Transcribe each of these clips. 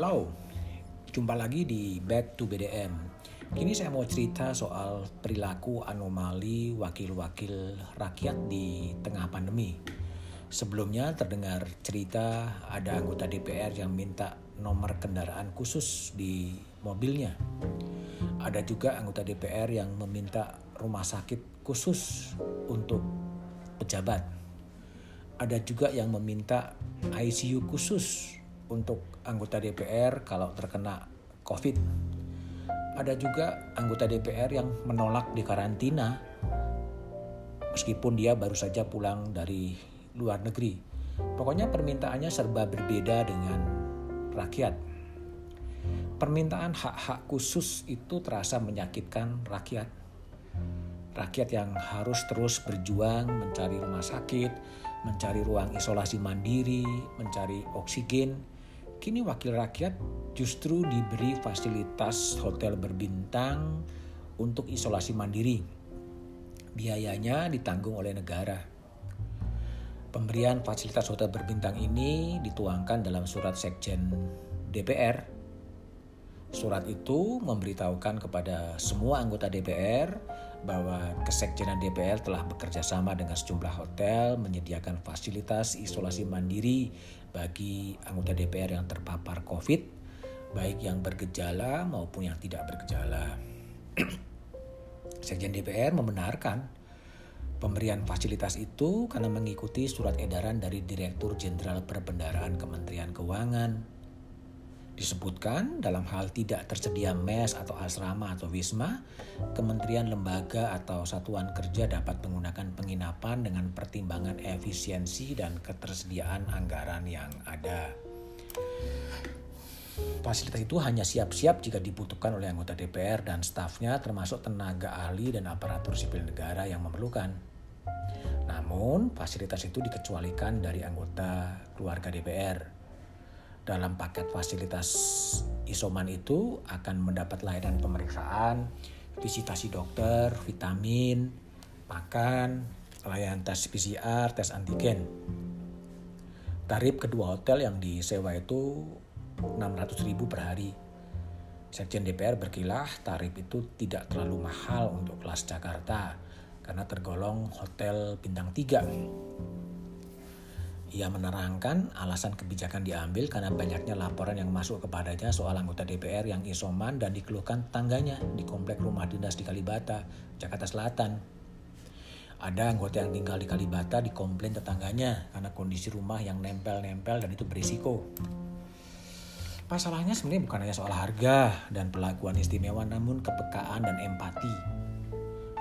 Halo, jumpa lagi di Back to BDM. Kini saya mau cerita soal perilaku anomali wakil-wakil rakyat di tengah pandemi. Sebelumnya terdengar cerita ada anggota DPR yang minta nomor kendaraan khusus di mobilnya. Ada juga anggota DPR yang meminta rumah sakit khusus untuk pejabat. Ada juga yang meminta ICU khusus untuk anggota DPR kalau terkena COVID. Ada juga anggota DPR yang menolak dikarantina meskipun dia baru saja pulang dari luar negeri. Pokoknya permintaannya serba berbeda dengan rakyat. Permintaan hak-hak khusus itu terasa menyakitkan rakyat. Rakyat yang harus terus berjuang mencari rumah sakit, mencari ruang isolasi mandiri, mencari oksigen, Kini wakil rakyat justru diberi fasilitas hotel berbintang untuk isolasi mandiri. Biayanya ditanggung oleh negara. Pemberian fasilitas hotel berbintang ini dituangkan dalam surat Sekjen DPR. Surat itu memberitahukan kepada semua anggota DPR bahwa Kesekjenan DPR telah bekerja sama dengan sejumlah hotel menyediakan fasilitas isolasi mandiri bagi anggota DPR yang terpapar COVID, baik yang bergejala maupun yang tidak bergejala. Sekjen DPR membenarkan pemberian fasilitas itu karena mengikuti surat edaran dari Direktur Jenderal Perbendaraan Kementerian Keuangan Disebutkan dalam hal tidak tersedia mes atau asrama atau wisma, kementerian lembaga atau satuan kerja dapat menggunakan penginapan dengan pertimbangan efisiensi dan ketersediaan anggaran yang ada. Fasilitas itu hanya siap-siap jika dibutuhkan oleh anggota DPR dan stafnya termasuk tenaga ahli dan aparatur sipil negara yang memerlukan. Namun, fasilitas itu dikecualikan dari anggota keluarga DPR dalam paket fasilitas isoman itu akan mendapat layanan pemeriksaan, visitasi dokter, vitamin, makan, layanan tes PCR, tes antigen. Tarif kedua hotel yang disewa itu 600 ribu per hari. Sekjen DPR berkilah tarif itu tidak terlalu mahal untuk kelas Jakarta karena tergolong hotel bintang 3. Ia menerangkan alasan kebijakan diambil karena banyaknya laporan yang masuk kepadanya soal anggota DPR yang isoman dan dikeluhkan tangganya di komplek rumah dinas di Kalibata, Jakarta Selatan. Ada anggota yang tinggal di Kalibata dikomplain tetangganya karena kondisi rumah yang nempel-nempel dan itu berisiko. Masalahnya sebenarnya bukan hanya soal harga dan pelakuan istimewa namun kepekaan dan empati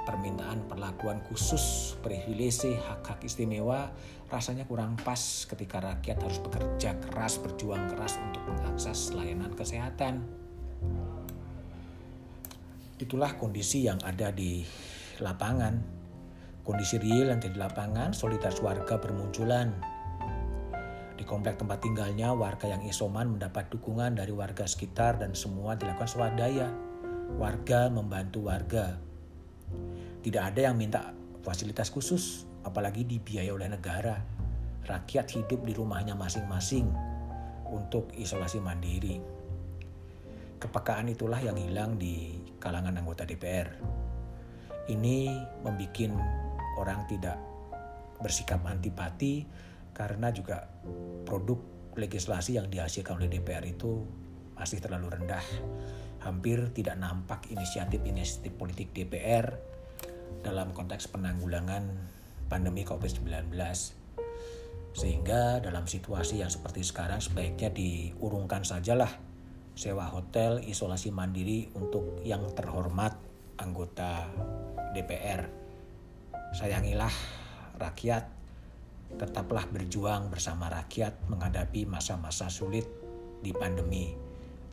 permintaan perlakuan khusus, privilege, hak-hak istimewa rasanya kurang pas ketika rakyat harus bekerja keras, berjuang keras untuk mengakses layanan kesehatan. Itulah kondisi yang ada di lapangan. Kondisi real yang di lapangan, solidaritas warga bermunculan. Di komplek tempat tinggalnya, warga yang isoman mendapat dukungan dari warga sekitar dan semua dilakukan swadaya. Warga membantu warga, tidak ada yang minta fasilitas khusus, apalagi dibiayai oleh negara. Rakyat hidup di rumahnya masing-masing untuk isolasi mandiri. Kepekaan itulah yang hilang di kalangan anggota DPR. Ini membuat orang tidak bersikap antipati karena juga produk legislasi yang dihasilkan oleh DPR itu masih terlalu rendah. Hampir tidak nampak inisiatif-inisiatif politik DPR dalam konteks penanggulangan pandemi COVID-19. Sehingga dalam situasi yang seperti sekarang sebaiknya diurungkan sajalah sewa hotel isolasi mandiri untuk yang terhormat anggota DPR. Sayangilah rakyat, tetaplah berjuang bersama rakyat menghadapi masa-masa sulit di pandemi.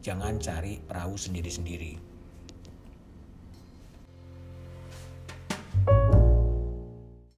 Jangan cari perahu sendiri-sendiri.